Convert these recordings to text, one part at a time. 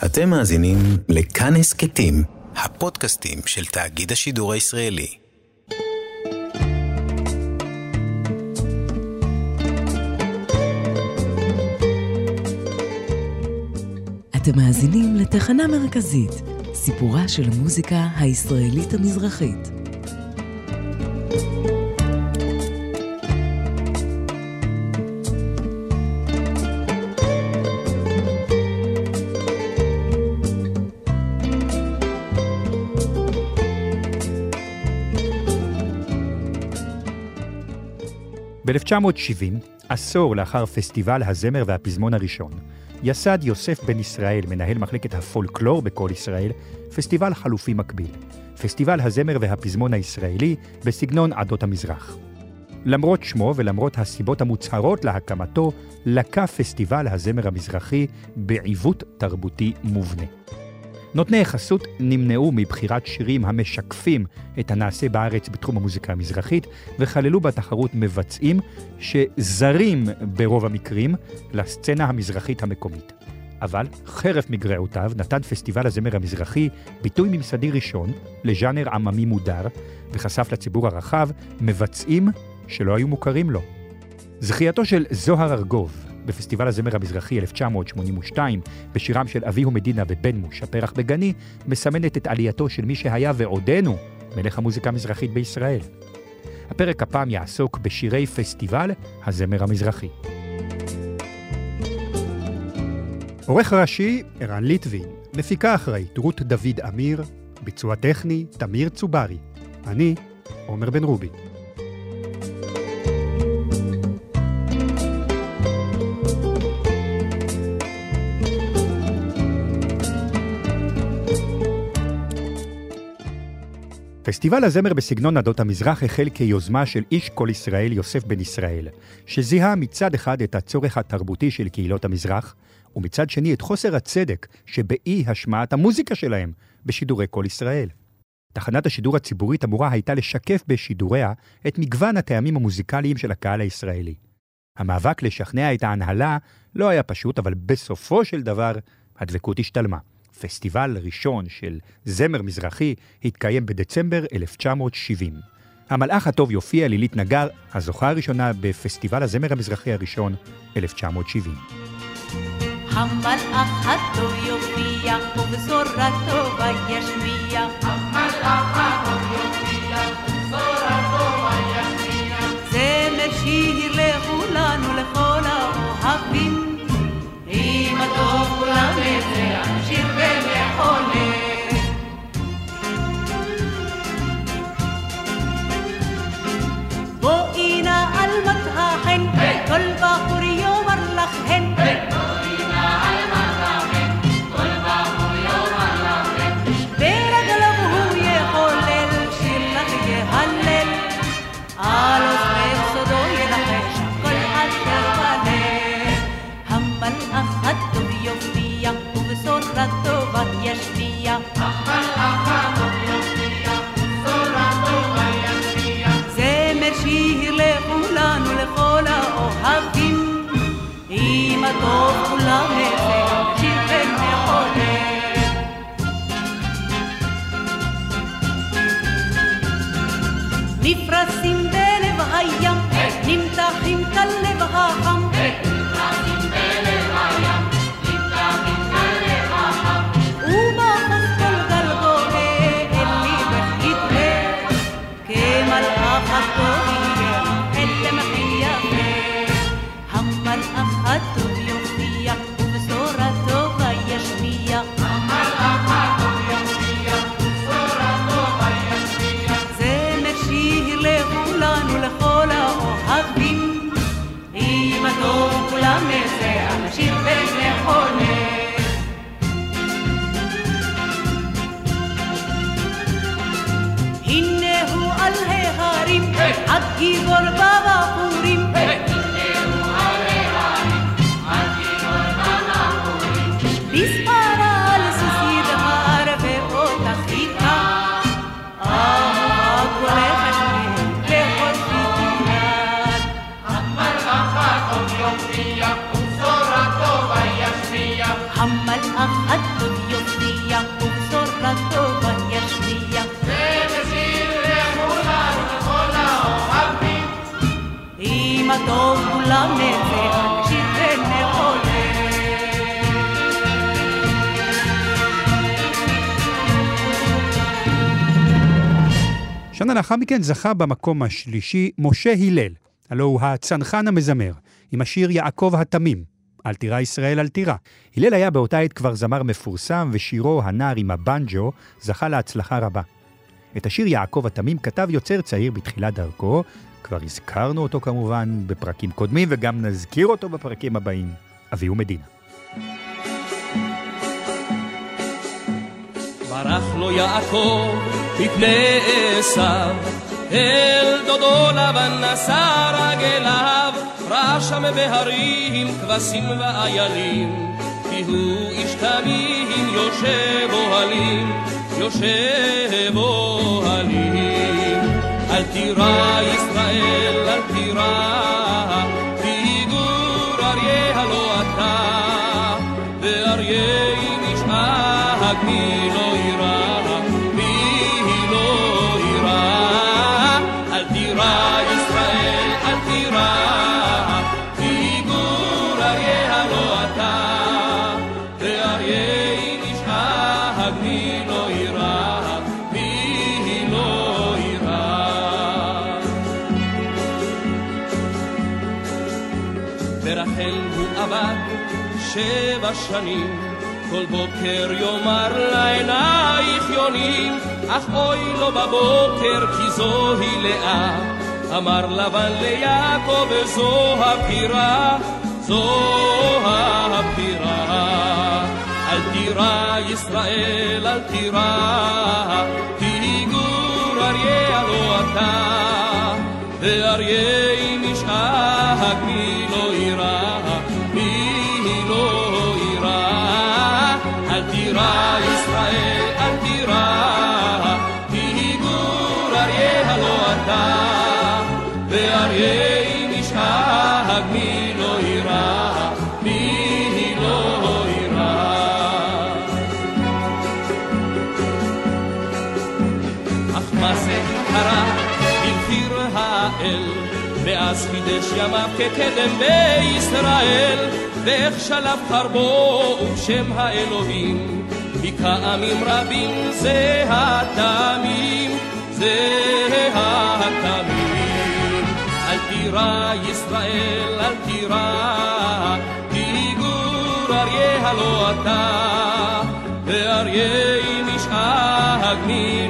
אתם מאזינים לכאן הסכתים, הפודקאסטים של תאגיד השידור הישראלי. אתם מאזינים לתחנה מרכזית, סיפורה של המוזיקה הישראלית המזרחית. ב-1970, עשור לאחר פסטיבל הזמר והפזמון הראשון, יסד יוסף בן ישראל, מנהל מחלקת הפולקלור בקול ישראל, פסטיבל חלופי מקביל, פסטיבל הזמר והפזמון הישראלי בסגנון עדות המזרח. למרות שמו ולמרות הסיבות המוצהרות להקמתו, לקה פסטיבל הזמר המזרחי בעיוות תרבותי מובנה. נותני חסות נמנעו מבחירת שירים המשקפים את הנעשה בארץ בתחום המוזיקה המזרחית, וכללו בתחרות מבצעים שזרים ברוב המקרים לסצנה המזרחית המקומית. אבל חרף מגרעותיו נתן פסטיבל הזמר המזרחי ביטוי ממסדי ראשון לז'אנר עממי מודר, וחשף לציבור הרחב מבצעים שלא היו מוכרים לו. זכייתו של זוהר ארגוב, בפסטיבל הזמר המזרחי 1982, בשירם של אביהו מדינה ובן מוש, הפרח בגני, מסמנת את עלייתו של מי שהיה ועודנו מלך המוזיקה המזרחית בישראל. הפרק הפעם יעסוק בשירי פסטיבל הזמר המזרחי. עורך ראשי, ערן ליטבין, מפיקה אחראית, רות דוד אמיר, ביצוע טכני, תמיר צוברי. אני, עומר בן רובי. פסטיבל הזמר בסגנון עדות המזרח החל כיוזמה של איש כל ישראל יוסף בן ישראל, שזיהה מצד אחד את הצורך התרבותי של קהילות המזרח, ומצד שני את חוסר הצדק שבאי השמעת המוזיקה שלהם בשידורי כל ישראל. תחנת השידור הציבורית אמורה הייתה לשקף בשידוריה את מגוון הטעמים המוזיקליים של הקהל הישראלי. המאבק לשכנע את ההנהלה לא היה פשוט, אבל בסופו של דבר הדבקות השתלמה. פסטיבל ראשון של זמר מזרחי התקיים בדצמבר 1970. המלאך הטוב יופיע לילית נגר, הזוכה הראשונה בפסטיבל הזמר המזרחי הראשון, 1970. המלאך הטוב יופיע, ובשורה טובה ישמיע. המלאך הטוב on נמתחים כלב החם. שנה לאחר מכן זכה במקום השלישי משה הלל, הלו הוא הצנחן המזמר, עם השיר יעקב התמים, אל תירא ישראל אל תירא. הלל היה באותה עת כבר זמר מפורסם, ושירו "הנער עם הבנג'ו" זכה להצלחה רבה. את השיר יעקב התמים כתב יוצר צעיר בתחילת דרכו, כבר הזכרנו אותו כמובן בפרקים קודמים, וגם נזכיר אותו בפרקים הבאים, אביהו מדינה. ברח לו יעקב מפני עשיו, אל דודו לבן נשא רגליו, ראה שם בהרים כבשים ואיילים, כי הוא איש תמים יושב אוהלים, יושב אוהלים. אל תירא ישראל, אל תירא, שבע שנים, כל בוקר יאמר לעינייך יונים, אך אוי לו בבוקר כי זוהי לאה. אמר לבן ליעקב זו הפטירה, זו הפטירה. אל תירא ישראל, אל תירא, כי גור אריה הלא אתה, ואריה נשאג מי לא יירא, תירא ישראל, אל תירא, כי גור אריה הלא אתה, ואריה נשאג מי לא יירא, מי לא יירא. אך מה זה קרה במחיר האל, מאז חידש ימיו כקדם בישראל, ואיך שלף חרבו ובשם האלוהים, מכעמים רבים זה התמים, זה התמים. אל תירא ישראל, אל תירא, כי גור אריה הלא אתה, ואריה נשאג מי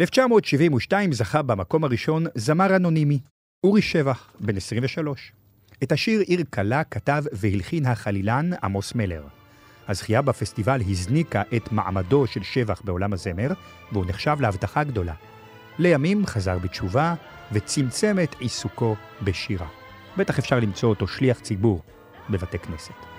ב-1972 זכה במקום הראשון זמר אנונימי, אורי שבח, בן 23. את השיר עיר קלה כתב והלחין החלילן עמוס מלר. הזכייה בפסטיבל הזניקה את מעמדו של שבח בעולם הזמר, והוא נחשב להבטחה גדולה. לימים חזר בתשובה וצמצם את עיסוקו בשירה. בטח אפשר למצוא אותו שליח ציבור בבתי כנסת.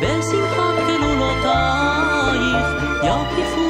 בשמחת כלולותייך, יקיפוך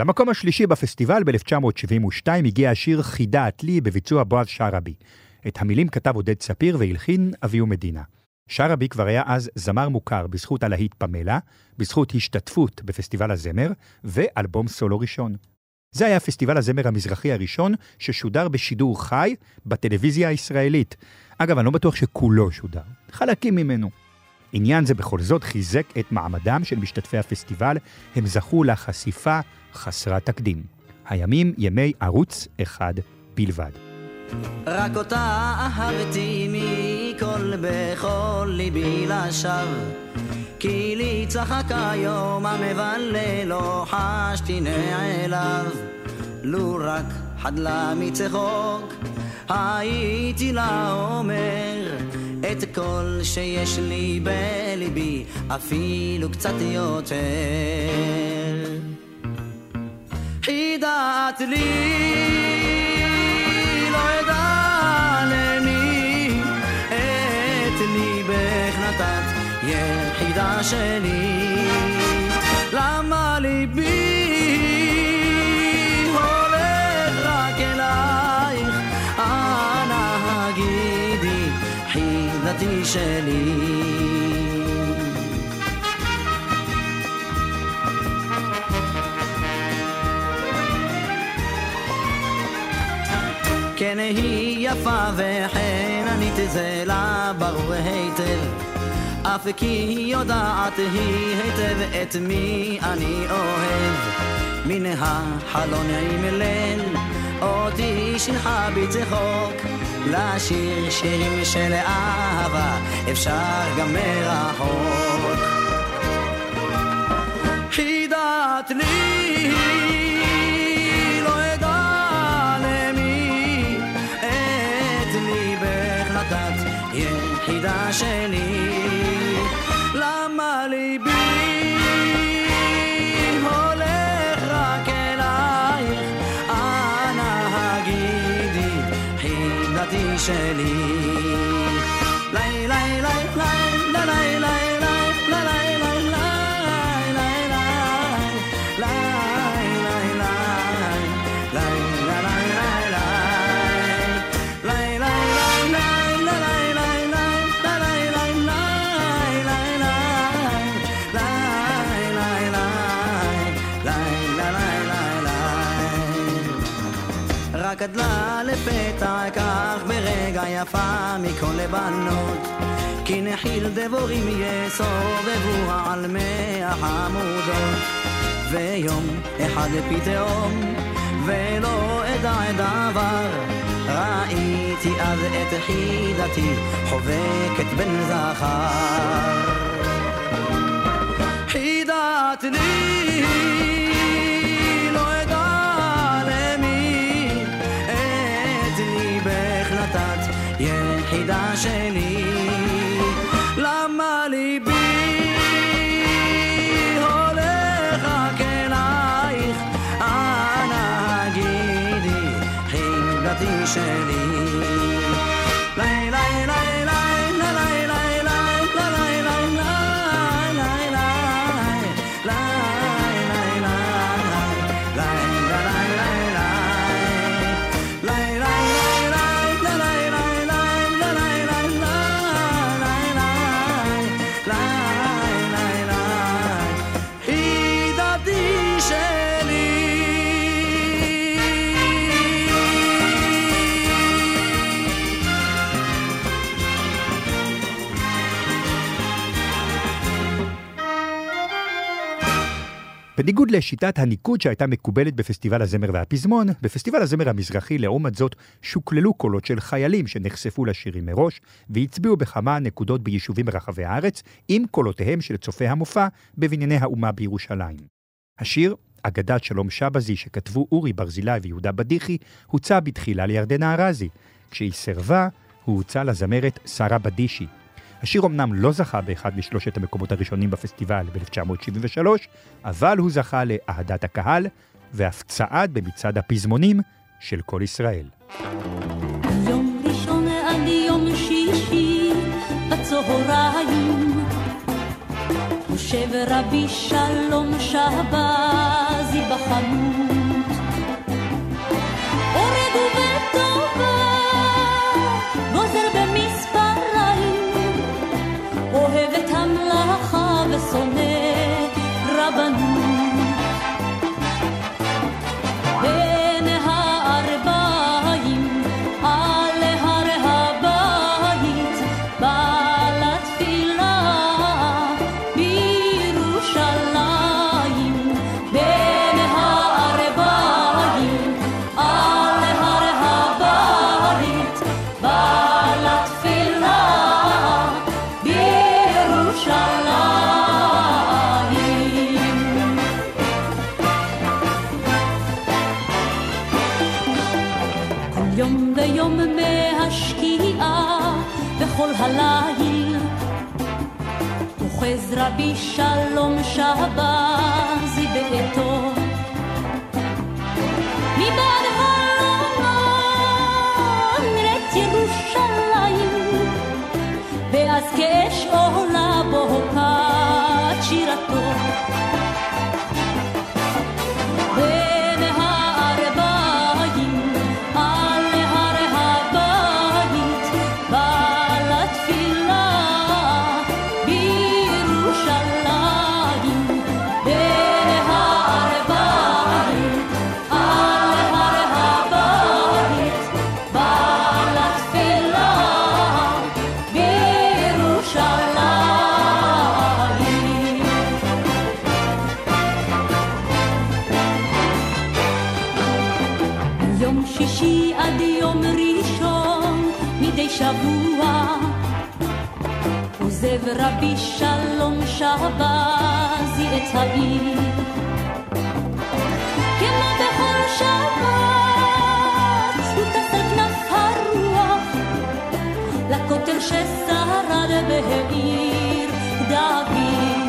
למקום השלישי בפסטיבל ב-1972 הגיע השיר חידת לי בביצוע בועז שרעבי. את המילים כתב עודד ספיר והלחין אביהו מדינה. שרעבי כבר היה אז זמר מוכר בזכות הלהיט פמלה, בזכות השתתפות בפסטיבל הזמר, ואלבום סולו ראשון. זה היה פסטיבל הזמר המזרחי הראשון ששודר בשידור חי בטלוויזיה הישראלית. אגב, אני לא בטוח שכולו שודר, חלקים ממנו. עניין זה בכל זאת חיזק את מעמדם של משתתפי הפסטיבל, הם זכו לחשיפה חסרת תקדים. הימים ימי ערוץ אחד בלבד. רק אותה אהבתי מכל בכל ליבי לשווא כי לי צחק היום המבלה לא חשתי נעליו לו רק חדלה מצחוק הייתי לה אומר את כל שיש לי בליבי אפילו קצת יותר חידת לי לא אדע למי. את ליבך נתת יחידה שלי. למה ליבי הולך רק אלייך? אנא הגידי חידתי שלי כן היא יפה וחננית זה לה ברור היטב. אף כי היא יודעת היא היטב את מי אני אוהב. מן החלון עם ליל אותי שינחה בצחוק. לשיר שירים של אהבה אפשר גם מרחוק. חידת לי היחידה שלי? למה ליבי הולך רק אלייך? אנא הגידי חידתי שלי יפה מכל לבנות כי נחיל דבורים יסובבו על מאה חמודות ויום אחד פתאום ולא אדע דבר ראיתי אז את חידתי חובקת בן זכר. חידת לי ליבי הולך רק אלייך אנא הגידי חידתי שלי בניגוד לשיטת הניקוד שהייתה מקובלת בפסטיבל הזמר והפזמון, בפסטיבל הזמר המזרחי, לעומת זאת, שוקללו קולות של חיילים שנחשפו לשירים מראש, והצביעו בכמה נקודות ביישובים ברחבי הארץ, עם קולותיהם של צופי המופע בבנייני האומה בירושלים. השיר, אגדת שלום שבזי, שכתבו אורי ברזילי ויהודה בדיחי, הוצע בתחילה לירדנה ארזי. כשהיא סירבה, הוא הוצע לזמרת שרה בדישי. השיר אמנם לא זכה באחד משלושת המקומות הראשונים בפסטיבל ב-1973, אבל הוא זכה לאהדת הקהל, ואף צעד במצעד הפזמונים של כל ישראל. יום ראשון עד יום שישי בצהריים יושב רבי שלום שבזי בחנות אוחז רבי העיר כמו בכל שבת הוא טס על כנף הרוח לכותל ששרד בעיר דוד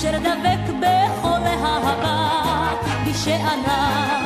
אשר דבק בכל אהבה בשענה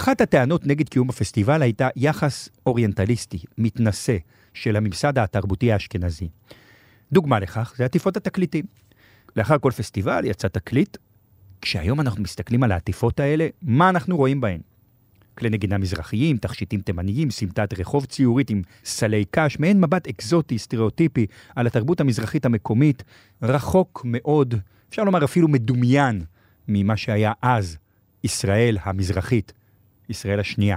אחת הטענות נגד קיום הפסטיבל הייתה יחס אוריינטליסטי, מתנשא, של הממסד התרבותי האשכנזי. דוגמה לכך זה עטיפות התקליטים. לאחר כל פסטיבל יצא תקליט, כשהיום אנחנו מסתכלים על העטיפות האלה, מה אנחנו רואים בהן? כלי נגינה מזרחיים, תכשיטים תימניים, סמטת רחוב ציורית עם סלי קש, מעין מבט אקזוטי, סטריאוטיפי, על התרבות המזרחית המקומית, רחוק מאוד, אפשר לומר אפילו מדומיין, ממה שהיה אז ישראל המזרחית, ישראל השנייה.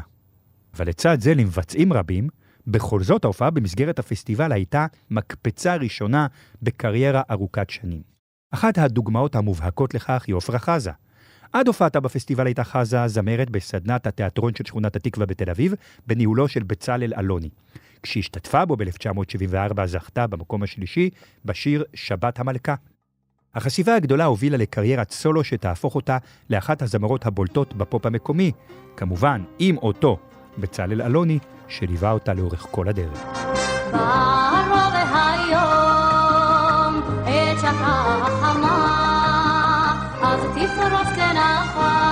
אבל לצד זה, למבצעים רבים, בכל זאת ההופעה במסגרת הפסטיבל הייתה מקפצה ראשונה בקריירה ארוכת שנים. אחת הדוגמאות המובהקות לכך היא עפרה חזה. עד הופעתה בפסטיבל הייתה חזה זמרת בסדנת התיאטרון של שכונת התקווה בתל אביב, בניהולו של בצלאל אלוני. כשהשתתפה בו ב-1974 זכתה במקום השלישי בשיר שבת המלכה. החשיפה הגדולה הובילה לקריירת סולו שתהפוך אותה לאחת הזמרות הבולטות בפופ המקומי, כמובן עם אותו בצלאל אלוני, שליווה אותה לאורך כל הדרך. בערוב היום כנפה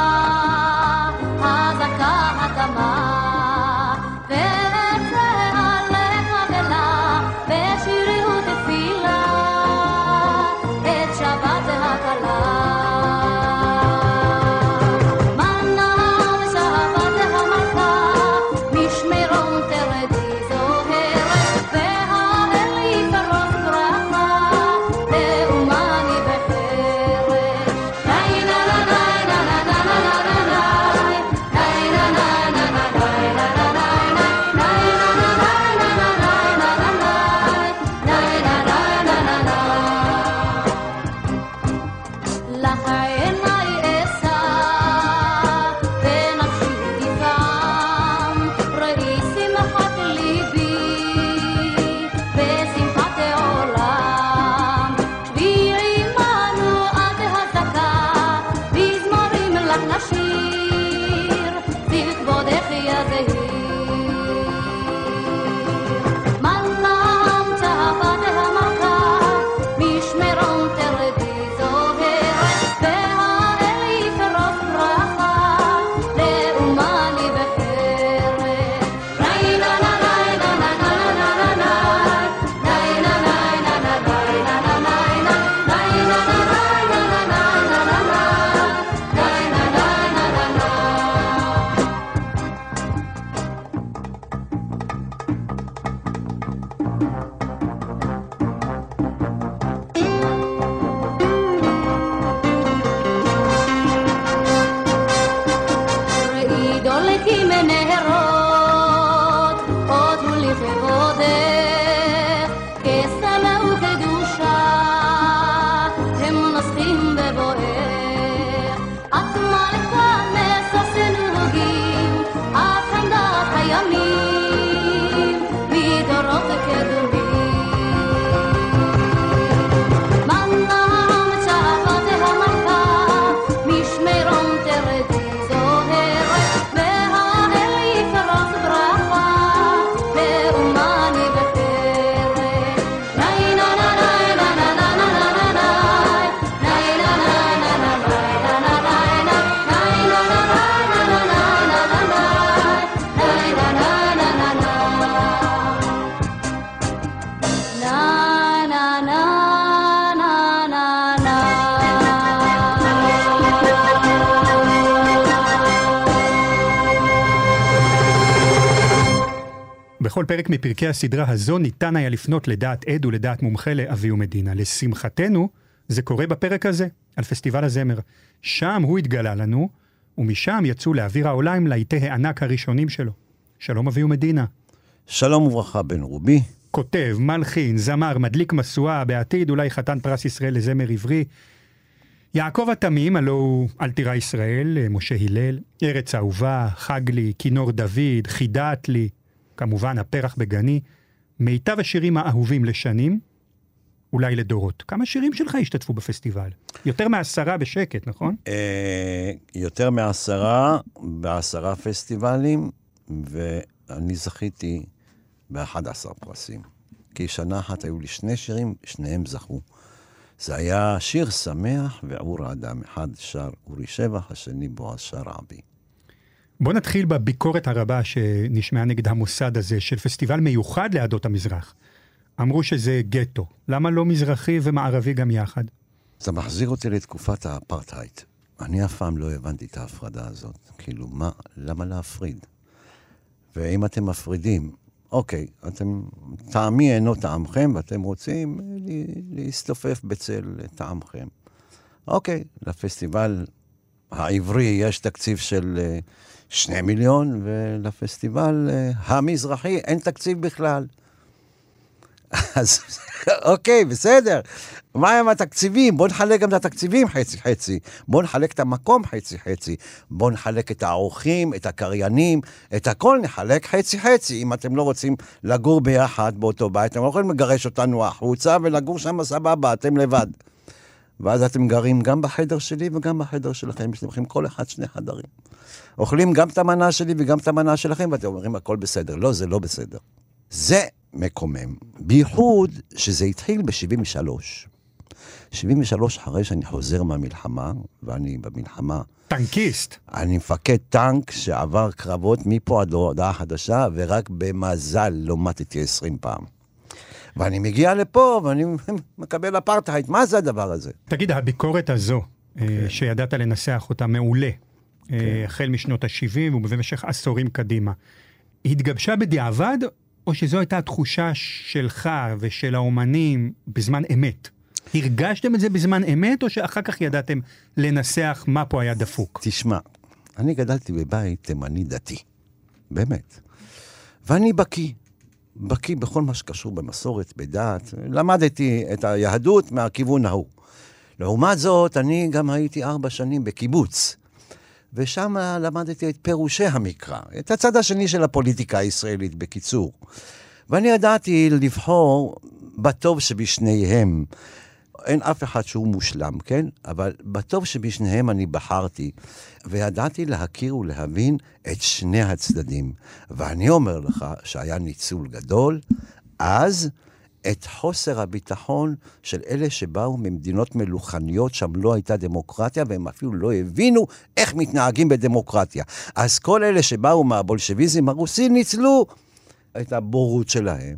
בכל פרק מפרקי הסדרה הזו ניתן היה לפנות לדעת עד ולדעת מומחה לאבי ומדינה. לשמחתנו, זה קורה בפרק הזה, על פסטיבל הזמר. שם הוא התגלה לנו, ומשם יצאו לאוויר העולם להיטי הענק הראשונים שלו. שלום אבי ומדינה. שלום וברכה בן רובי. כותב, מלחין, זמר, מדליק משואה, בעתיד אולי חתן פרס ישראל לזמר עברי. יעקב התמים, הלו הוא אלתירה ישראל, משה הלל, ארץ אהובה, חג לי, כינור דוד, חידת לי, כמובן הפרח בגני, מיטב השירים האהובים לשנים, אולי לדורות. כמה שירים שלך השתתפו בפסטיבל? יותר מעשרה בשקט, נכון? אה, יותר מעשרה, בעשרה פסטיבלים, ואני זכיתי ב-11 פרסים. כי שנה אחת היו לי שני שירים, שניהם זכו. זה היה שיר שמח ועבור האדם. אחד שר אורי שבח, השני בועז שרעבי. בוא נתחיל בביקורת הרבה שנשמעה נגד המוסד הזה של פסטיבל מיוחד לעדות המזרח. אמרו שזה גטו. למה לא מזרחי ומערבי גם יחד? אתה מחזיר אותי לתקופת האפרטהייד. אני אף פעם לא הבנתי את ההפרדה הזאת. כאילו, מה, למה להפריד? ואם אתם מפרידים, אוקיי, אתם, טעמי אינו טעמכם, ואתם רוצים להסתופף בצל טעמכם. אוקיי, לפסטיבל העברי יש תקציב של אה, שני מיליון, ולפסטיבל אה, המזרחי אין תקציב בכלל. אז אוקיי, בסדר. מה עם התקציבים? בואו נחלק גם את התקציבים חצי-חצי. בואו נחלק את המקום חצי-חצי. בואו נחלק את האורחים, את הקריינים, את הכל נחלק חצי-חצי. אם אתם לא רוצים לגור ביחד באותו בית, אתם לא יכולים לגרש אותנו החוצה ולגור שם סבבה, אתם לבד. ואז אתם גרים גם בחדר שלי וגם בחדר שלכם, יש לכם כל אחד שני חדרים. אוכלים גם את המנה שלי וגם את המנה שלכם, ואתם אומרים, הכל בסדר. לא, זה לא בסדר. זה מקומם, בייחוד שזה התחיל ב-73. 73 אחרי שאני חוזר מהמלחמה, ואני במלחמה, טנקיסט. אני מפקד טנק שעבר קרבות מפה עד להודעה חדשה, ורק במזל לא מתתי 20 פעם. ואני מגיע לפה ואני מקבל אפרטהייד, מה זה הדבר הזה? תגיד, הביקורת הזו, כן. שידעת לנסח אותה מעולה, כן. החל משנות ה-70 ובמשך עשורים קדימה, התגבשה בדיעבד, או שזו הייתה התחושה שלך ושל האומנים בזמן אמת? הרגשתם את זה בזמן אמת, או שאחר כך ידעתם לנסח מה פה היה דפוק? תשמע, אני גדלתי בבית תימני דתי, באמת. ואני בקיא, בקיא בכל מה שקשור במסורת, בדת. למדתי את היהדות מהכיוון ההוא. לעומת זאת, אני גם הייתי ארבע שנים בקיבוץ. ושם למדתי את פירושי המקרא, את הצד השני של הפוליטיקה הישראלית, בקיצור. ואני ידעתי לבחור בטוב שבשניהם. אין אף אחד שהוא מושלם, כן? אבל בטוב שבשניהם אני בחרתי, וידעתי להכיר ולהבין את שני הצדדים. ואני אומר לך שהיה ניצול גדול, אז את חוסר הביטחון של אלה שבאו ממדינות מלוכניות, שם לא הייתה דמוקרטיה, והם אפילו לא הבינו איך מתנהגים בדמוקרטיה. אז כל אלה שבאו מהבולשביזם הרוסי ניצלו את הבורות שלהם,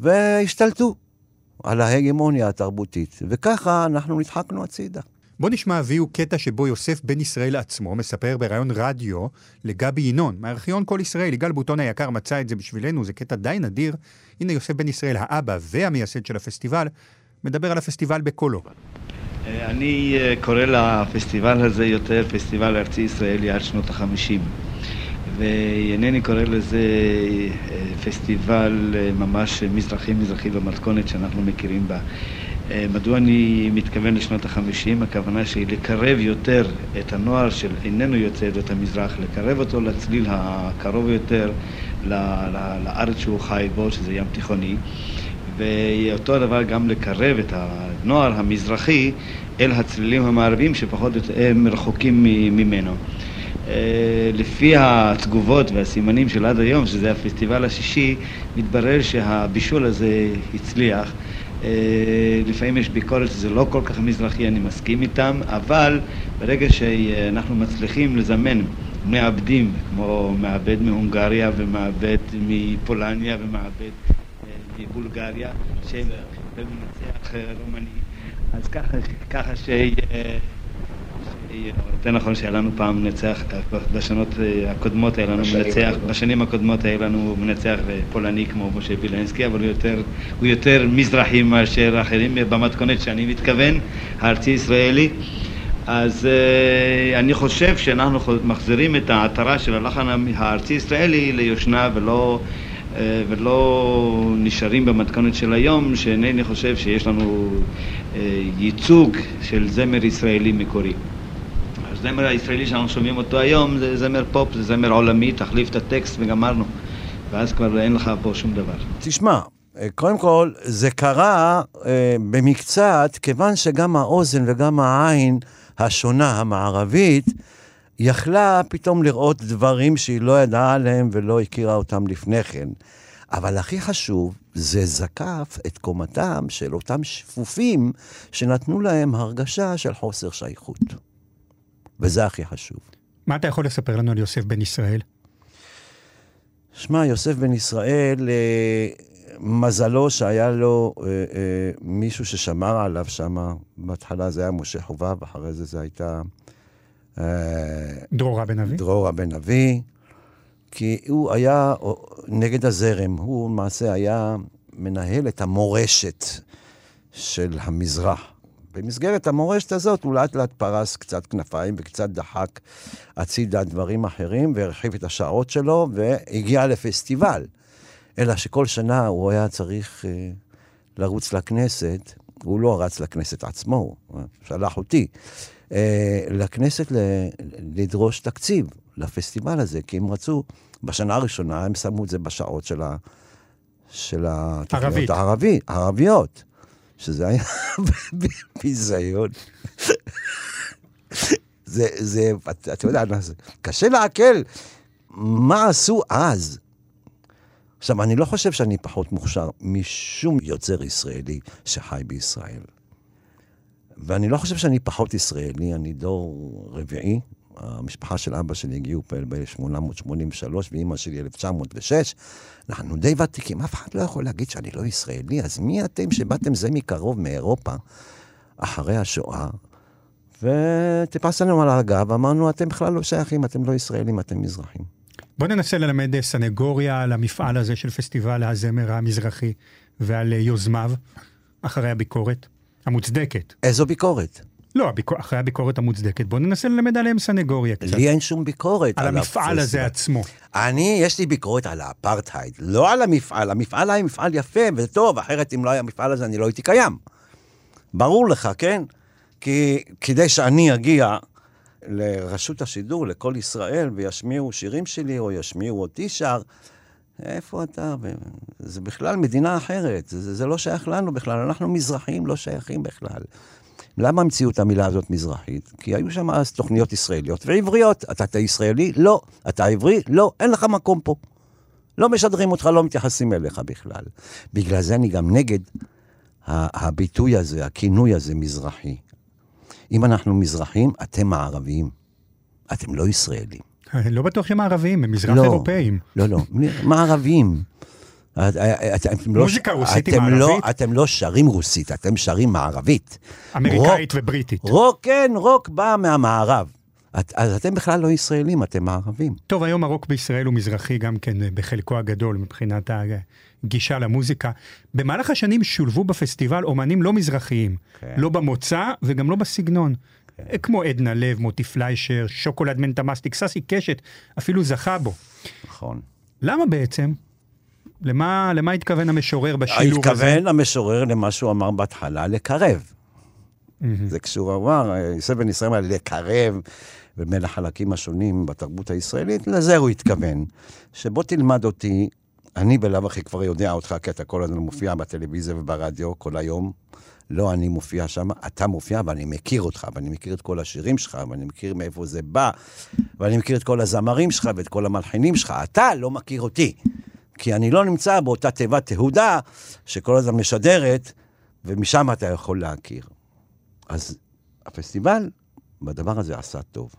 והשתלטו על ההגמוניה התרבותית, וככה אנחנו נדחקנו הצידה. בוא נשמע אביהו קטע שבו יוסף בן ישראל עצמו מספר בריאיון רדיו לגבי ינון, מארכיון כל ישראל. יגאל בוטון היקר מצא את זה בשבילנו, זה קטע די נדיר. הנה יוסף בן ישראל, האבא והמייסד של הפסטיבל, מדבר על הפסטיבל בקולו. אני אה, קורא לפסטיבל הזה יותר פסטיבל ארצי ישראלי עד שנות החמישים. ואינני קורא לזה אה, פסטיבל אה, ממש מזרחי-מזרחי במתכונת שאנחנו מכירים בה. אה, מדוע אני מתכוון לשנות החמישים? הכוונה שלי לקרב יותר את הנוער של איננו יוצא עדות המזרח, לקרב אותו לצליל הקרוב יותר לארץ שהוא חי בו, שזה ים תיכוני, ואותו הדבר גם לקרב את הנוער המזרחי אל הצלילים המערביים שפחות הם רחוקים ממנו. אה, לפי התגובות והסימנים של עד היום, שזה הפסטיבל השישי, מתברר שהבישול הזה הצליח. אה, לפעמים יש ביקורת שזה לא כל כך מזרחי, אני מסכים איתם, אבל ברגע שאנחנו מצליחים לזמן מעבדים, כמו מעבד מהונגריה ומעבד מפולניה ומעבד אה, מבולגריה, שהם מנצח רומני, אז ככה, ככה ש... יותר נכון שהיה לנו פעם מנצח, בשנות הקודמות היה לנו מנצח, בשנים הקודמות היה לנו מנצח פולני כמו משה וילנסקי, אבל הוא יותר, הוא יותר מזרחי מאשר אחרים במתכונת שאני מתכוון, הארצי ישראלי. אז uh, אני חושב שאנחנו מחזירים את העטרה של הלחן הארצי ישראלי ליושנה ולא, uh, ולא נשארים במתכונת של היום, שאינני חושב שיש לנו uh, ייצוג של זמר ישראלי מקורי. הזמר הישראלי שאנחנו שומעים אותו היום זה זמר פופ, זה זמר עולמי, תחליף את הטקסט וגמרנו. ואז כבר אין לך פה שום דבר. תשמע, קודם כל, זה קרה אה, במקצת, כיוון שגם האוזן וגם העין השונה, המערבית, יכלה פתאום לראות דברים שהיא לא ידעה עליהם ולא הכירה אותם לפני כן. אבל הכי חשוב, זה זקף את קומתם של אותם שפופים שנתנו להם הרגשה של חוסר שייכות. וזה הכי חשוב. מה אתה יכול לספר לנו על יוסף בן ישראל? שמע, יוסף בן ישראל, אה, מזלו שהיה לו אה, אה, מישהו ששמר עליו שם. בהתחלה זה היה משה חובב, אחרי זה זה הייתה אה, דרורה בן אבי? דרורה בן אבי, כי הוא היה אה, נגד הזרם. הוא למעשה היה מנהל את המורשת של המזרח. במסגרת המורשת הזאת הוא לאט לאט פרס קצת כנפיים וקצת דחק הצידה דברים אחרים והרחיב את השעות שלו והגיע לפסטיבל. אלא שכל שנה הוא היה צריך אה, לרוץ לכנסת, הוא לא רץ לכנסת עצמו, הוא שלח אותי, אה, לכנסת ל, לדרוש תקציב לפסטיבל הזה, כי הם רצו, בשנה הראשונה הם שמו את זה בשעות של, ה, של התוכניות ערבית. הערבי, הערביות, שזה היה ביזיון. זה, זה, אתה אתה יודע, קשה לעכל מה עשו אז. עכשיו, אני לא חושב שאני פחות מוכשר משום יוצר ישראלי שחי בישראל. ואני לא חושב שאני פחות ישראלי, אני דור רביעי. המשפחה של אבא שלי הגיעו פה ב-1883 ואימא שלי 1906. אנחנו די ותיקים, אף אחד לא יכול להגיד שאני לא ישראלי, אז מי אתם שבאתם זה מקרוב מאירופה אחרי השואה? וטיפסנו לנו על הגב, אמרנו, אתם בכלל לא שייכים, אתם לא ישראלים, אתם מזרחים. בוא ננסה ללמד סנגוריה על המפעל הזה של פסטיבל הזמר המזרחי ועל אה, יוזמיו, אחרי הביקורת המוצדקת. איזו ביקורת? לא, הביקור, אחרי הביקורת המוצדקת, בוא ננסה ללמד עליהם סנגוריה קצת. לי אין שום ביקורת על המפעל הזה. עצמו. אני, יש לי ביקורת על האפרטהייד, לא על המפעל. המפעל היה מפעל יפה וטוב, אחרת אם לא היה המפעל הזה, אני לא הייתי קיים. ברור לך, כן? כי כדי שאני אגיע לרשות השידור, לכל ישראל, וישמיעו שירים שלי, או ישמיעו אותי שר, איפה אתה? זה בכלל מדינה אחרת, זה, זה לא שייך לנו בכלל, אנחנו מזרחים, לא שייכים בכלל. למה המציאו את המילה הזאת מזרחית? כי היו שם אז תוכניות ישראליות ועבריות. אתה, אתה ישראלי? לא. אתה עברי? לא. אין לך מקום פה. לא משדרים אותך, לא מתייחסים אליך בכלל. בגלל זה אני גם נגד הביטוי הזה, הכינוי הזה, מזרחי. אם אנחנו מזרחים, אתם מערביים. אתם לא ישראלים. אה, לא בטוח שהם ערבים, הם מזרח לא. אירופאים. לא, לא, מערביים. את- אתם לא- מוזיקה רוסית היא אתם לא- מערבית? אתם לא שרים רוסית, אתם שרים מערבית. אמריקאית רוק- ובריטית. רוק, כן, רוק בא מהמערב. את, אז אתם בכלל לא ישראלים, אתם מערבים. טוב, היום הרוק בישראל הוא מזרחי גם כן אה, בחלקו הגדול מבחינת הגישה למוזיקה. במהלך השנים שולבו בפסטיבל אומנים לא מזרחיים, כן. לא במוצא וגם לא בסגנון. אה, כמו עדנה לב, מוטי פליישר, שוקולד מנטה מסטיק, ססי קשת, אפילו זכה בו. נכון. למה בעצם? למה, למה התכוון המשורר בשילוב הזה? התכוון המשורר למה שהוא אמר בהתחלה, לקרב. זה כשהוא אמר, יוסף בן ישראל אמר לקרב בין החלקים השונים בתרבות הישראלית, לזה הוא התכוון. שבוא תלמד אותי, אני בלאו הכי כבר יודע אותך, כי אתה כל הזמן מופיע בטלוויזיה וברדיו כל היום. לא אני מופיע שם, אתה מופיע ואני מכיר אותך, ואני מכיר את כל השירים שלך, ואני מכיר מאיפה זה בא, ואני מכיר את כל הזמרים שלך ואת כל המלחינים שלך. אתה לא מכיר אותי, כי אני לא נמצא באותה תיבת תהודה שכל הזמן משדרת, ומשם אתה יכול להכיר. אז הפסטיבל בדבר הזה עשה טוב,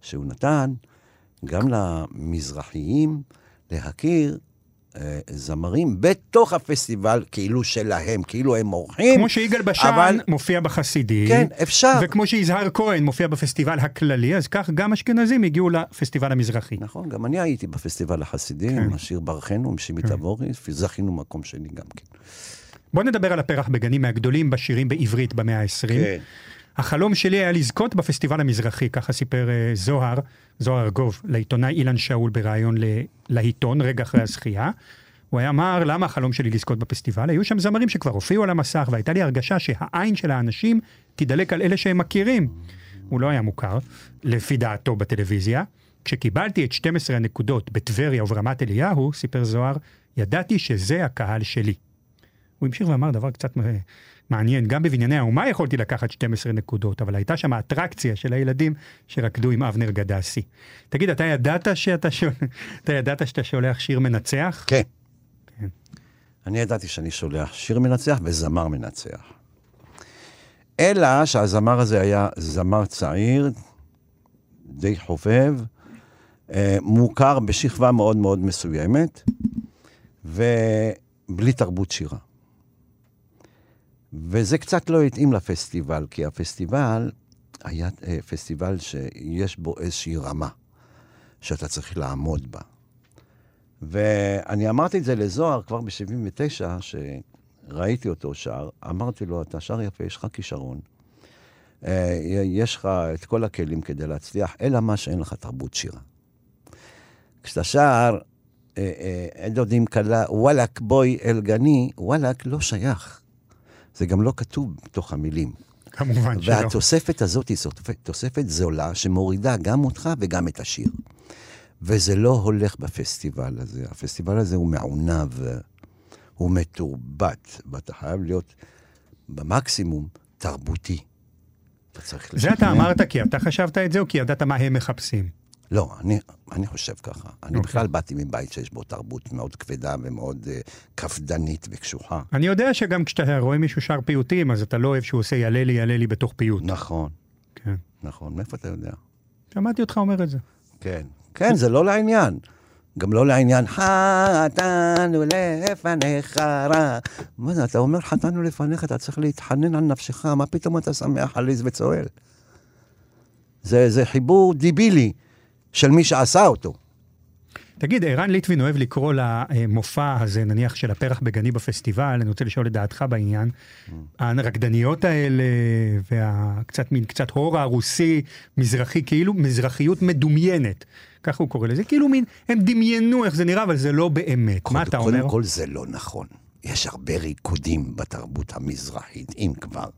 שהוא נתן גם למזרחיים להכיר זמרים בתוך הפסטיבל כאילו שלהם, כאילו הם אורחים. כמו שיגאל בשן אבל- מופיע בחסידי, כן, אפשר. וכמו שיזהר כהן מופיע בפסטיבל הכללי, אז כך גם אשכנזים הגיעו לפסטיבל המזרחי. נכון, גם אני הייתי בפסטיבל החסידים, כן. עם השיר ברכנו, עם שימי תבורי, זכינו מקום שני גם כן. בוא נדבר על הפרח בגנים מהגדולים בשירים בעברית במאה ה-20. כן. החלום שלי היה לזכות בפסטיבל המזרחי, ככה סיפר אה, זוהר, זוהר ארגוב, לעיתונאי אילן שאול בריאיון לעיתון רגע אחרי הזכייה. הוא היה אמר, למה החלום שלי לזכות בפסטיבל? היו שם זמרים שכבר הופיעו על המסך, והייתה לי הרגשה שהעין של האנשים תידלק על אלה שהם מכירים. הוא לא היה מוכר, לפי דעתו בטלוויזיה. כשקיבלתי את 12 הנקודות בטבריה וברמת אליהו, סיפר זוהר, ידעתי שזה הקהל שלי. הוא המשיך ואמר דבר קצת אה, מעניין, גם בבנייני האומה יכולתי לקחת 12 נקודות, אבל הייתה שם אטרקציה של הילדים שרקדו עם אבנר גדסי. תגיד, אתה ידעת שאתה, שול... אתה ידעת שאתה שולח שיר מנצח? כן. כן. אני ידעתי שאני שולח שיר מנצח וזמר מנצח. אלא שהזמר הזה היה זמר צעיר, די חובב, אה, מוכר בשכבה מאוד מאוד מסוימת, ובלי תרבות שירה. וזה קצת לא התאים לפסטיבל, כי הפסטיבל היה אה, פסטיבל שיש בו איזושהי רמה שאתה צריך לעמוד בה. ואני אמרתי את זה לזוהר כבר ב-79, שראיתי אותו שר, אמרתי לו, אתה שר יפה, יש לך כישרון. אה, יש לך את כל הכלים כדי להצליח, אלא מה שאין לך תרבות שירה. כשאתה שר, אה, אין דודים כלה, וואלאק בואי אל גני, וואלאק לא שייך. זה גם לא כתוב בתוך המילים. כמובן שלא. והתוספת הזאת היא תוספת- זולה שמורידה גם אותך וגם את השיר. וזה לא הולך בפסטיבל הזה. הפסטיבל הזה הוא מעונב, הוא מתורבת, ואתה חייב להיות במקסימום תרבותי. אתה צריך זה אתה לשכנע. אמרת כי אתה חשבת את זה, או כי ידעת מה הם מחפשים? לא, אני, אני חושב ככה. אני אוקיי. בכלל באתי מבית שיש בו תרבות מאוד כבדה ומאוד uh, קפדנית וקשוחה. אני יודע שגם כשאתה רואה מישהו שר פיוטים, אז אתה לא אוהב שהוא עושה יעלה לי, יעלה לי בתוך פיוט. נכון, כן. נכון. מאיפה אתה יודע? שמעתי אותך אומר את זה. כן. כן, זה לא לעניין. גם לא לעניין, חטאנו לפניך רע. מה זה, אתה אומר חטאנו לפניך, אתה צריך להתחנן על נפשך, מה פתאום אתה שמח עליז וצועל? זה, זה חיבור דיבילי של מי שעשה אותו. תגיד, ערן ליטבין אוהב לקרוא למופע הזה, נניח של הפרח בגני בפסטיבל, אני רוצה לשאול את דעתך בעניין. הרקדניות האלה, והקצת מין קצת הורה רוסי, מזרחי, כאילו מזרחיות מדומיינת. ככה הוא קורא לזה, כאילו מין, הם דמיינו איך זה נראה, אבל זה לא באמת. מה אתה אומר? קודם כל זה לא נכון. יש הרבה ריקודים בתרבות המזרחית, אם כבר.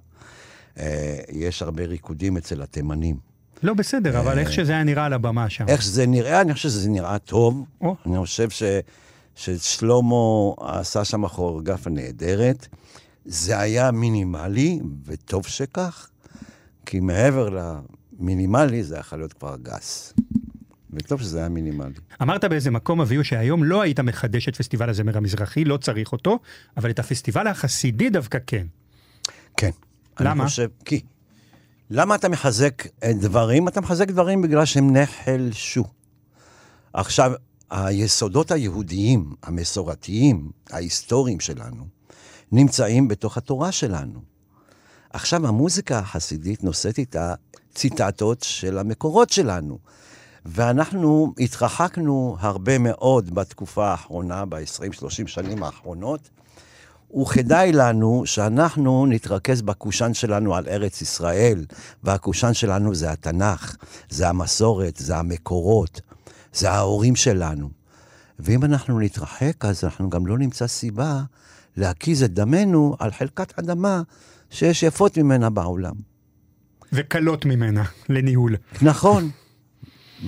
אה, יש הרבה ריקודים אצל התימנים. לא בסדר, אבל איך שזה היה נראה על הבמה שם. איך שזה נראה, אני חושב שזה נראה טוב. או. אני חושב ש, ששלמה עשה שם כוריאוגרפיה נהדרת. זה היה מינימלי, וטוב שכך, כי מעבר למינימלי זה יכול להיות כבר גס. וטוב שזה היה מינימלי. אמרת באיזה מקום, אביהו, שהיום לא היית מחדש את פסטיבל הזמר המזרחי, לא צריך אותו, אבל את הפסטיבל החסידי דווקא כן. כן. למה? אני חושב, כי... למה אתה מחזק אה, דברים? אתה מחזק דברים בגלל שהם נחלשו. עכשיו, היסודות היהודיים, המסורתיים, ההיסטוריים שלנו, נמצאים בתוך התורה שלנו. עכשיו, המוזיקה החסידית נושאת איתה ציטטות של המקורות שלנו. ואנחנו התרחקנו הרבה מאוד בתקופה האחרונה, ב-20-30 שנים האחרונות, וכדאי לנו שאנחנו נתרכז בקושאן שלנו על ארץ ישראל, והקושאן שלנו זה התנ"ך, זה המסורת, זה המקורות, זה ההורים שלנו. ואם אנחנו נתרחק, אז אנחנו גם לא נמצא סיבה להקיז את דמנו על חלקת אדמה שיש יפות ממנה בעולם. וקלות ממנה לניהול. נכון,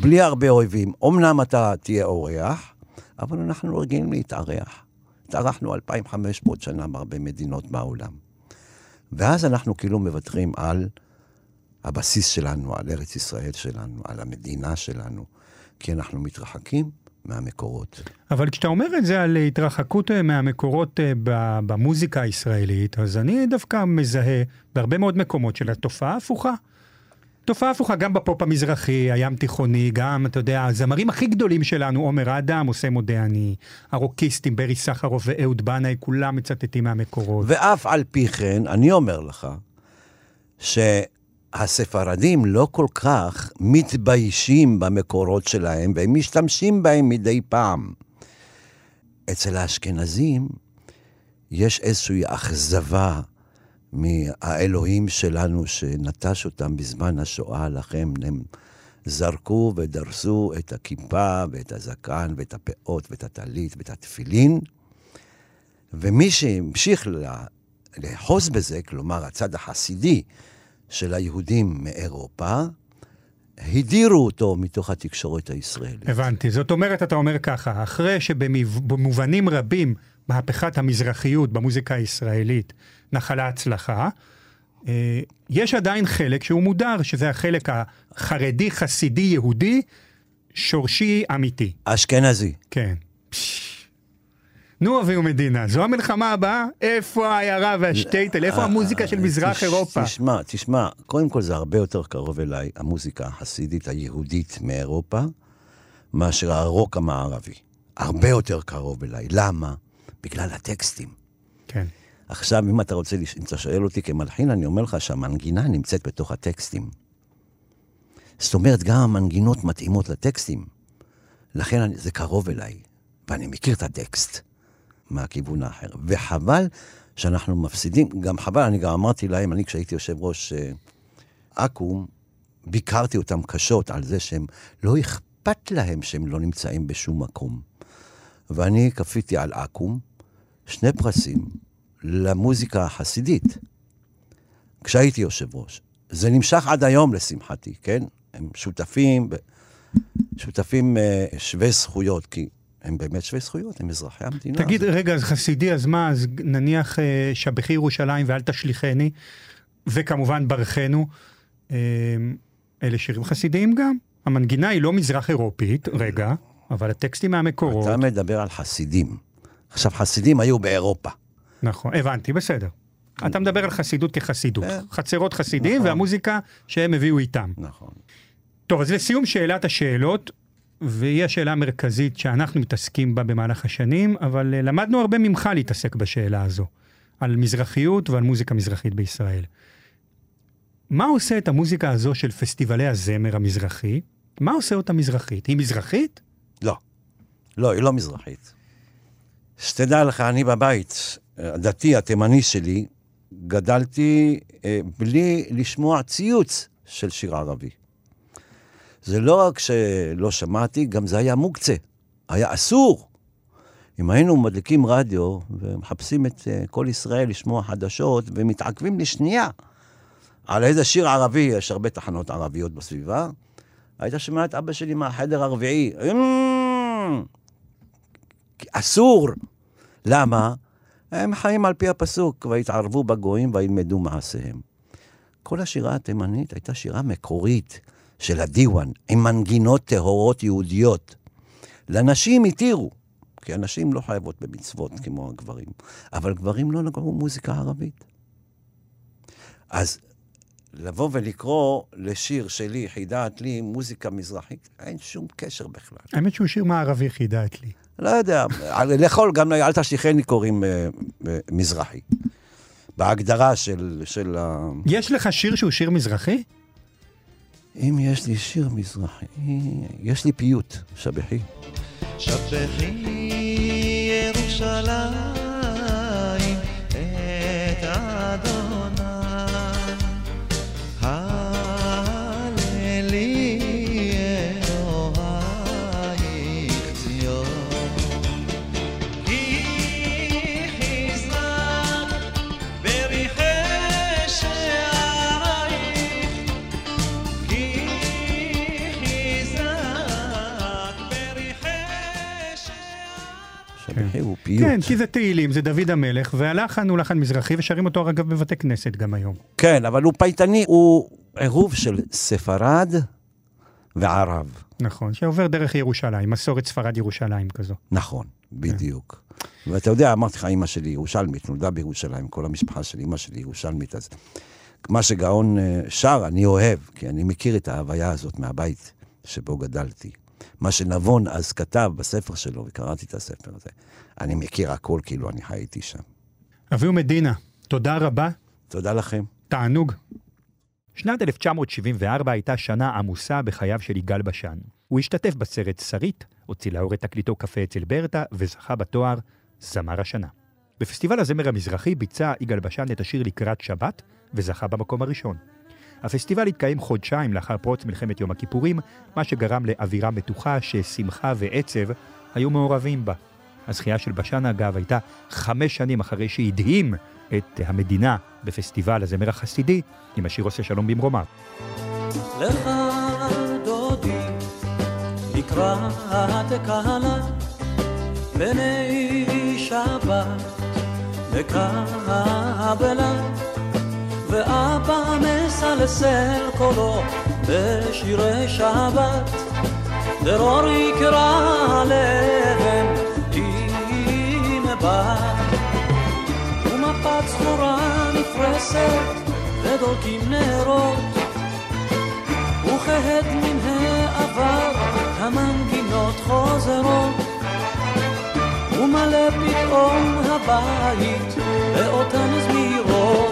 בלי הרבה אויבים. אמנם אתה תהיה אורח, אבל אנחנו רגילים להתארח. התארחנו 2,500 שנה בהרבה מדינות בעולם. ואז אנחנו כאילו מוותרים על הבסיס שלנו, על ארץ ישראל שלנו, על המדינה שלנו, כי אנחנו מתרחקים מהמקורות. אבל כשאתה אומר את זה על התרחקות אה, מהמקורות אה, במוזיקה הישראלית, אז אני דווקא מזהה בהרבה מאוד מקומות של התופעה הפוכה. תופעה הפוכה גם בפופ המזרחי, הים תיכוני, גם, אתה יודע, הזמרים הכי גדולים שלנו, עומר אדם, עושה מודה אני, הרוקיסטים, ברי סחרוף ואהוד בנאי, כולם מצטטים מהמקורות. ואף על פי כן, אני אומר לך, שהספרדים לא כל כך מתביישים במקורות שלהם, והם משתמשים בהם מדי פעם. אצל האשכנזים יש איזושהי אכזבה מהאלוהים שלנו שנטש אותם בזמן השואה לכם. הם זרקו ודרסו את הכיפה ואת הזקן ואת הפאות ואת הטלית ואת התפילין, ומי שהמשיך לאחוז בזה, כלומר הצד החסידי של היהודים מאירופה, הדירו אותו מתוך התקשורת הישראלית. הבנתי. זאת אומרת, אתה אומר ככה, אחרי שבמובנים רבים מהפכת המזרחיות במוזיקה הישראלית נחלה הצלחה, אה, יש עדיין חלק שהוא מודר, שזה החלק החרדי, חסידי, יהודי, שורשי, אמיתי. אשכנזי. כן. נו, אביהו מדינה, זו המלחמה הבאה? איפה העיירה והשטייטל? איפה המוזיקה של מזרח אירופה? תשמע, תשמע, קודם כל זה הרבה יותר קרוב אליי, המוזיקה החסידית היהודית מאירופה, מאשר הרוק המערבי. הרבה יותר קרוב אליי. למה? בגלל הטקסטים. כן. עכשיו, אם אתה רוצה, אם אתה שואל אותי כמלחין, אני אומר לך שהמנגינה נמצאת בתוך הטקסטים. זאת אומרת, גם המנגינות מתאימות לטקסטים. לכן אני, זה קרוב אליי, ואני מכיר את הטקסט מהכיוון האחר. וחבל שאנחנו מפסידים, גם חבל, אני גם אמרתי להם, אני כשהייתי יושב ראש אה, אקו"ם, ביקרתי אותם קשות על זה שהם, לא אכפת להם שהם לא נמצאים בשום מקום. ואני כפיתי על אקו"ם שני פרסים למוזיקה החסידית, כשהייתי יושב ראש. זה נמשך עד היום, לשמחתי, כן? הם שותפים, שותפים אה, שווי זכויות, כי הם באמת שווי זכויות, הם אזרחי המדינה. תגיד, זה- רגע, אז חסידי, אז מה, אז נניח אה, שבחי ירושלים ואל תשליכני, וכמובן ברכנו, אה, אלה שירים חסידיים גם. המנגינה היא לא מזרח אירופית, רגע, אבל הטקסטים מהמקורות. אתה מדבר על חסידים. עכשיו, חסידים היו באירופה. נכון, הבנתי, בסדר. אתה מדבר על חסידות כחסידות. כן. חצרות חסידים נכון. והמוזיקה שהם הביאו איתם. נכון. טוב, אז לסיום שאלת השאלות, והיא השאלה המרכזית שאנחנו מתעסקים בה במהלך השנים, אבל אה, למדנו הרבה ממך להתעסק בשאלה הזו, על מזרחיות ועל מוזיקה מזרחית בישראל. מה עושה את המוזיקה הזו של פסטיבלי הזמר המזרחי? מה עושה אותה מזרחית? היא מזרחית? לא. לא, היא לא מזרחית. שתדע לך, אני בבית, הדתי, התימני שלי, גדלתי אה, בלי לשמוע ציוץ של שיר ערבי. זה לא רק שלא שמעתי, גם זה היה מוקצה. היה אסור. אם היינו מדליקים רדיו ומחפשים את אה, כל ישראל לשמוע חדשות ומתעכבים לשנייה על איזה שיר ערבי, יש הרבה תחנות ערביות בסביבה, היית שומע את אבא שלי מהחדר הרביעי. "אמ, אסור. למה? הם חיים על פי הפסוק, ויתערבו בגויים וילמדו מעשיהם. כל השירה התימנית הייתה שירה מקורית של הדיוואן, עם מנגינות טהורות יהודיות. לנשים התירו, כי הנשים לא חייבות במצוות כמו הגברים, אבל גברים לא נגעו מוזיקה ערבית. אז לבוא ולקרוא לשיר שלי, חידת לי, מוזיקה מזרחית, אין שום קשר בכלל. האמת שהוא שיר מערבי חידת לי. לא יודע, לכל, גם אל תשליכני קוראים אה, אה, מזרחי. בהגדרה של, של ה... יש לך שיר שהוא שיר מזרחי? אם יש לי שיר מזרחי, יש לי פיוט, שבחי. שבחי ירושלים את אדוני. הוא פיוט. כן, כי זה תהילים, זה דוד המלך, והלחן הוא לחן מזרחי, ושרים אותו אגב בבתי כנסת גם היום. כן, אבל הוא פייטני, הוא עירוב של ספרד וערב. נכון, שעובר דרך ירושלים, מסורת ספרד ירושלים כזו. נכון, בדיוק. ואתה יודע, אמרתי לך, אימא שלי ירושלמית, נולדה בירושלים, כל המשפחה של אימא שלי ירושלמית, אז מה שגאון אה, שר, אני אוהב, כי אני מכיר את ההוויה הזאת מהבית שבו גדלתי. מה שנבון אז כתב בספר שלו, וקראתי את הספר הזה, אני מכיר הכל כאילו אני חייתי שם. אביהו מדינה, תודה רבה, תודה לכם. תענוג. שנת 1974 הייתה שנה עמוסה בחייו של יגאל בשן. הוא השתתף בסרט שרית, הוציא לאור את תקליטו קפה אצל ברטה, וזכה בתואר זמר השנה. בפסטיבל הזמר המזרחי ביצע יגאל בשן את השיר לקראת שבת, וזכה במקום הראשון. הפסטיבל התקיים חודשיים לאחר פרוץ מלחמת יום הכיפורים, מה שגרם לאווירה מתוחה ששמחה ועצב היו מעורבים בה. הזכייה של בשן, אגב, הייתה חמש שנים אחרי שהדהים את המדינה בפסטיבל הזמר החסידי עם השיר עושה שלום במרומיו. לך דודי לקראת קהלה בני שבת מקבלה ואבא מסלסל קולו בשירי שבת. דרור יקרא עליהם עם שבת ומפת סחורה נפרסת ודולקים נרות. וכהד מן העבר המנגינות חוזרות. ומלא פתאום הבית באותן זמירות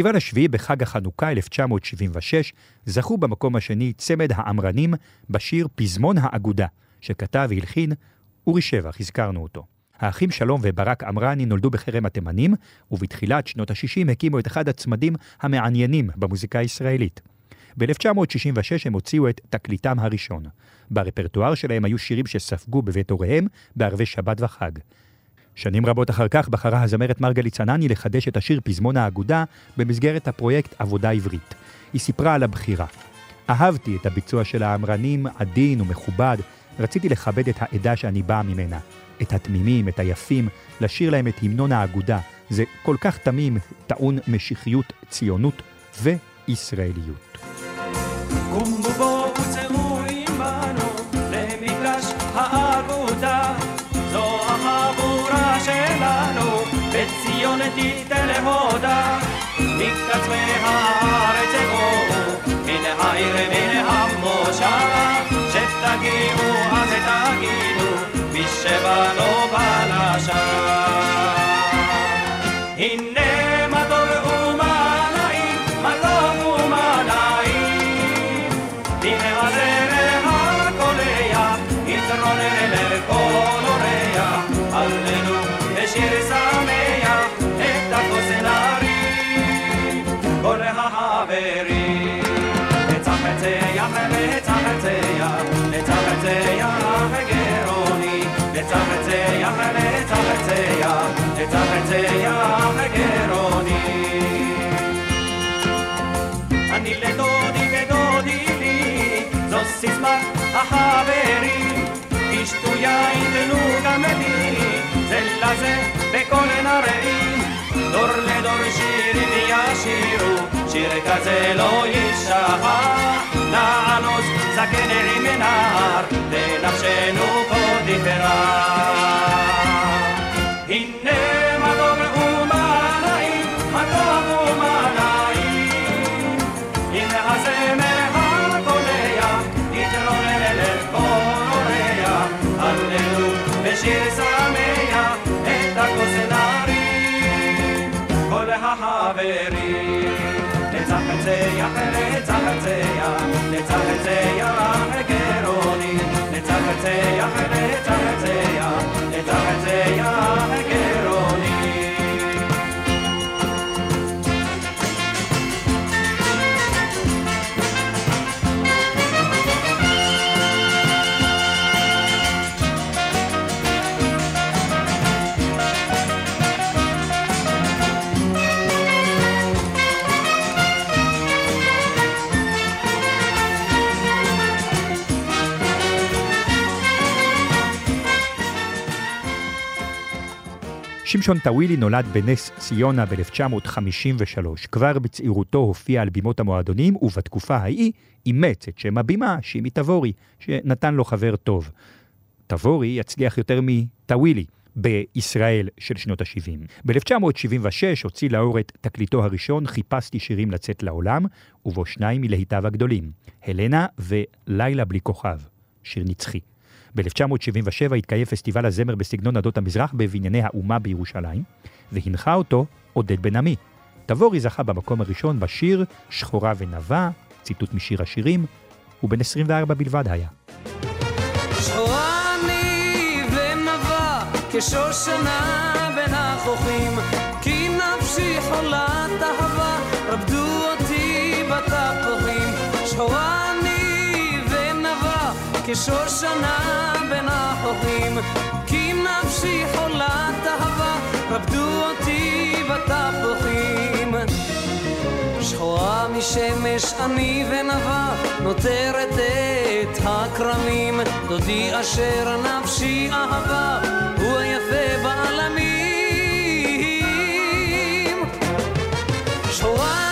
בפסטיבל השביעי בחג החנוכה 1976 זכו במקום השני צמד האמרנים בשיר פזמון האגודה, שכתב והלחין אורי שבח, הזכרנו אותו. האחים שלום וברק אמרני נולדו בחרם התימנים, ובתחילת שנות ה-60 הקימו את אחד הצמדים המעניינים במוזיקה הישראלית. ב-1966 הם הוציאו את תקליטם הראשון. ברפרטואר שלהם היו שירים שספגו בבית הוריהם בערבי שבת וחג. שנים רבות אחר כך בחרה הזמרת מרגלית צנני לחדש את השיר פזמון האגודה במסגרת הפרויקט עבודה עברית. היא סיפרה על הבחירה. אהבתי את הביצוע של האמרנים עדין ומכובד, רציתי לכבד את העדה שאני באה ממנה. את התמימים, את היפים, לשיר להם את המנון האגודה. זה כל כך תמים, טעון משיחיות, ציונות וישראליות. קומו בציון תיתן להודה מקצווי הארץ יבואו מן העיר מן המושב שתגיעו אז תגידו מי שבא בא לשם סיסמת החברים. תשתו יין תנו גם לי, זה לזה בכל נראים. דור לדור שירים ישירו, שיר כזה לא יישכח. נענוס זקן עם נער, לנפשנו כה תפרח. לצחצח, לצחצח גרוני, לצחצח, לצחצח, לצחצח שמשון טאווילי נולד בנס ציונה ב-1953. כבר בצעירותו הופיע על בימות המועדונים, ובתקופה ההיא אימץ את שם הבימה, שימי תבורי, שנתן לו חבר טוב. תבורי יצליח יותר מטאווילי בישראל של שנות ה-70. ב-1976 הוציא לאור את תקליטו הראשון, חיפשתי שירים לצאת לעולם, ובו שניים מלהיטיו הגדולים, הלנה ולילה בלי כוכב, שיר נצחי. ב-1977 התקיים פסטיבל הזמר בסגנון עדות המזרח בבנייני האומה בירושלים, והנחה אותו עודד בן עמי. תבורי זכה במקום הראשון בשיר שחורה ונבה, ציטוט משיר השירים, הוא בן 24 בלבד היה. שחורה אני ונבה כשושנה בין החוכים כי נפשי חולת כשושנה בין החוכים כי נפשי חולת אהבה רבדו אותי בתפוחים. שחורה משמש אני ונבה נותרת את הכרמים. דודי אשר נפשי אהבה הוא היפה בעלמים. שחורה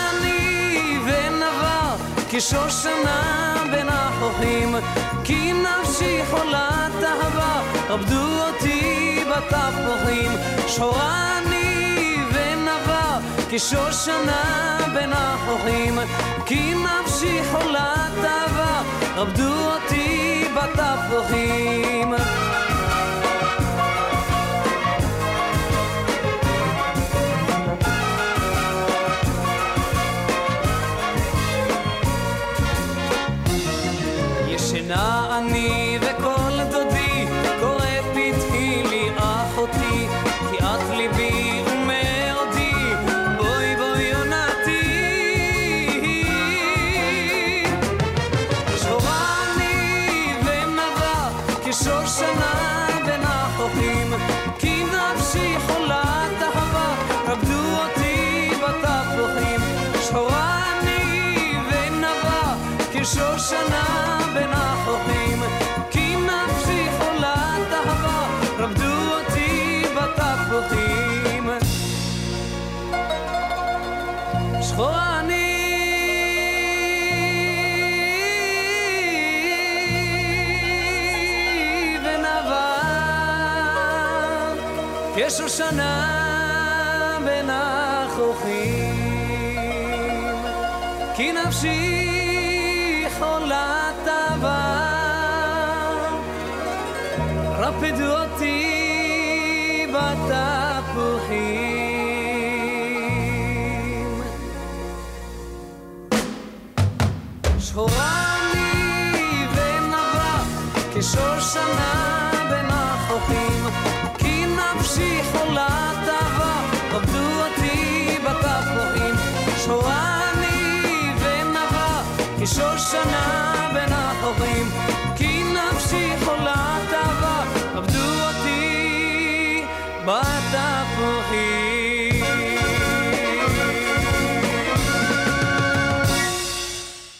ונבה כשושנה בין החוכים כי נפשי חולת אהבה. עבדו אותי בתפוחים שחורה אני ונבה כשושנה בין החוכים כי נפשי חולת אהבה. עבדו אותי בתפוחים ישנה כשושנה בין החוכים כי נפשי חולת אהבה. רפדו כשושנה בין החוכים כי נפשי חולת אהבה עבדו אותי בתפוחים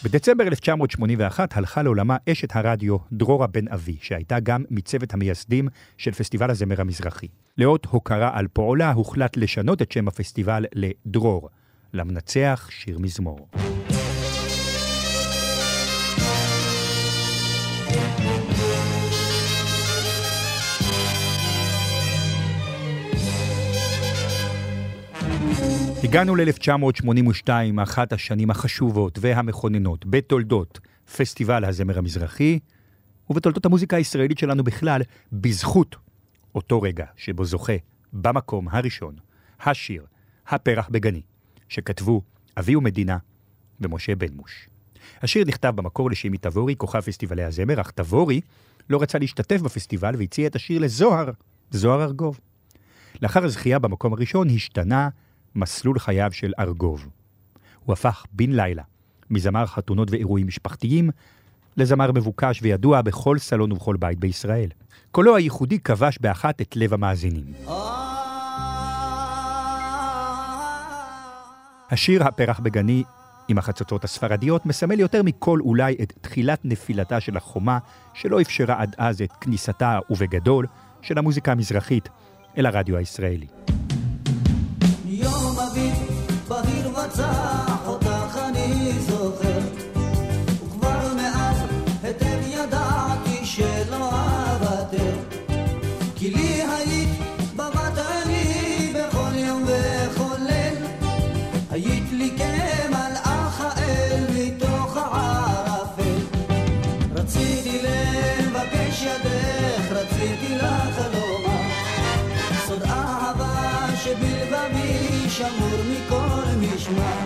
בדצמבר 1981 הלכה לעולמה אשת הרדיו דרורה בן אבי, שהייתה גם מצוות המייסדים של פסטיבל הזמר המזרחי. לאות הוקרה על פועלה הוחלט לשנות את שם הפסטיבל לדרור, למנצח שיר מזמור. הגענו ל-1982, אחת השנים החשובות והמכוננות בתולדות פסטיבל הזמר המזרחי, ובתולדות המוזיקה הישראלית שלנו בכלל, בזכות אותו רגע שבו זוכה במקום הראשון השיר "הפרח בגני", שכתבו אבי ומדינה ומשה בן מוש. השיר נכתב במקור לשימי תבורי, כוכב פסטיבלי הזמר, אך תבורי לא רצה להשתתף בפסטיבל והציע את השיר לזוהר, זוהר ארגוב. לאחר הזכייה במקום הראשון השתנה מסלול חייו של ארגוב. הוא הפך בן לילה מזמר חתונות ואירועים משפחתיים לזמר מבוקש וידוע בכל סלון ובכל בית בישראל. קולו הייחודי כבש באחת את לב המאזינים. השיר "הפרח בגני" עם החצוצות הספרדיות מסמל יותר מכל אולי את תחילת נפילתה של החומה שלא אפשרה עד אז את כניסתה ובגדול של המוזיקה המזרחית אל הרדיו הישראלי. מכל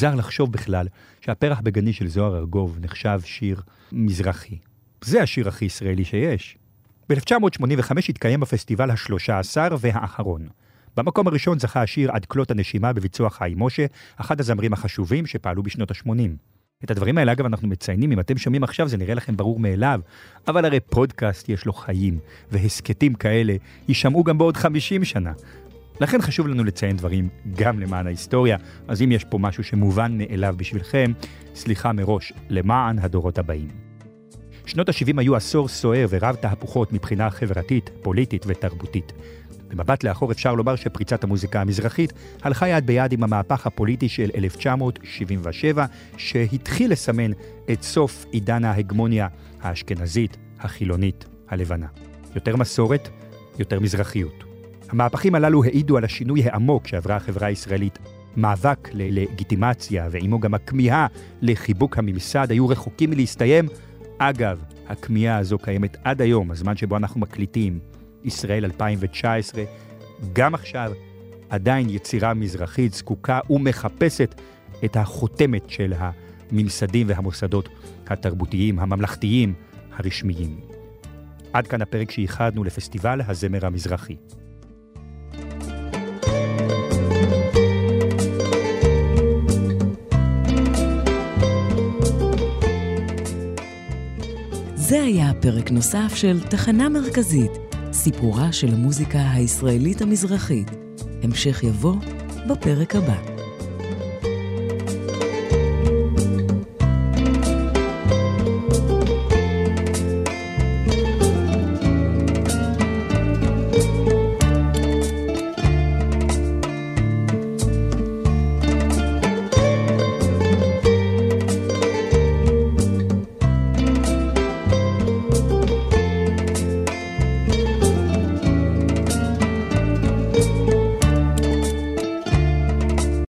מוזר לחשוב בכלל שהפרח בגני של זוהר ארגוב נחשב שיר מזרחי. זה השיר הכי ישראלי שיש. ב-1985 התקיים הפסטיבל השלושה עשר והאחרון. במקום הראשון זכה השיר עד כלות הנשימה בביצוע חיים משה, אחד הזמרים החשובים שפעלו בשנות ה-80. את הדברים האלה, אגב, אנחנו מציינים, אם אתם שומעים עכשיו זה נראה לכם ברור מאליו, אבל הרי פודקאסט יש לו חיים, והסכתים כאלה יישמעו גם בעוד 50 שנה. לכן חשוב לנו לציין דברים גם למען ההיסטוריה, אז אם יש פה משהו שמובן מאליו בשבילכם, סליחה מראש, למען הדורות הבאים. שנות ה-70 היו עשור סוער ורב תהפוכות מבחינה חברתית, פוליטית ותרבותית. במבט לאחור אפשר לומר שפריצת המוזיקה המזרחית הלכה יד ביד עם המהפך הפוליטי של 1977, שהתחיל לסמן את סוף עידן ההגמוניה האשכנזית, החילונית, הלבנה. יותר מסורת, יותר מזרחיות. המהפכים הללו העידו על השינוי העמוק שעברה החברה הישראלית. מאבק ללגיטימציה ועימו גם הכמיהה לחיבוק הממסד היו רחוקים מלהסתיים. אגב, הכמיהה הזו קיימת עד היום, הזמן שבו אנחנו מקליטים, ישראל 2019, גם עכשיו, עדיין יצירה מזרחית זקוקה ומחפשת את החותמת של הממסדים והמוסדות התרבותיים, הממלכתיים, הרשמיים. עד כאן הפרק שייחדנו לפסטיבל הזמר המזרחי. זה היה פרק נוסף של תחנה מרכזית, סיפורה של המוזיקה הישראלית המזרחית. המשך יבוא בפרק הבא.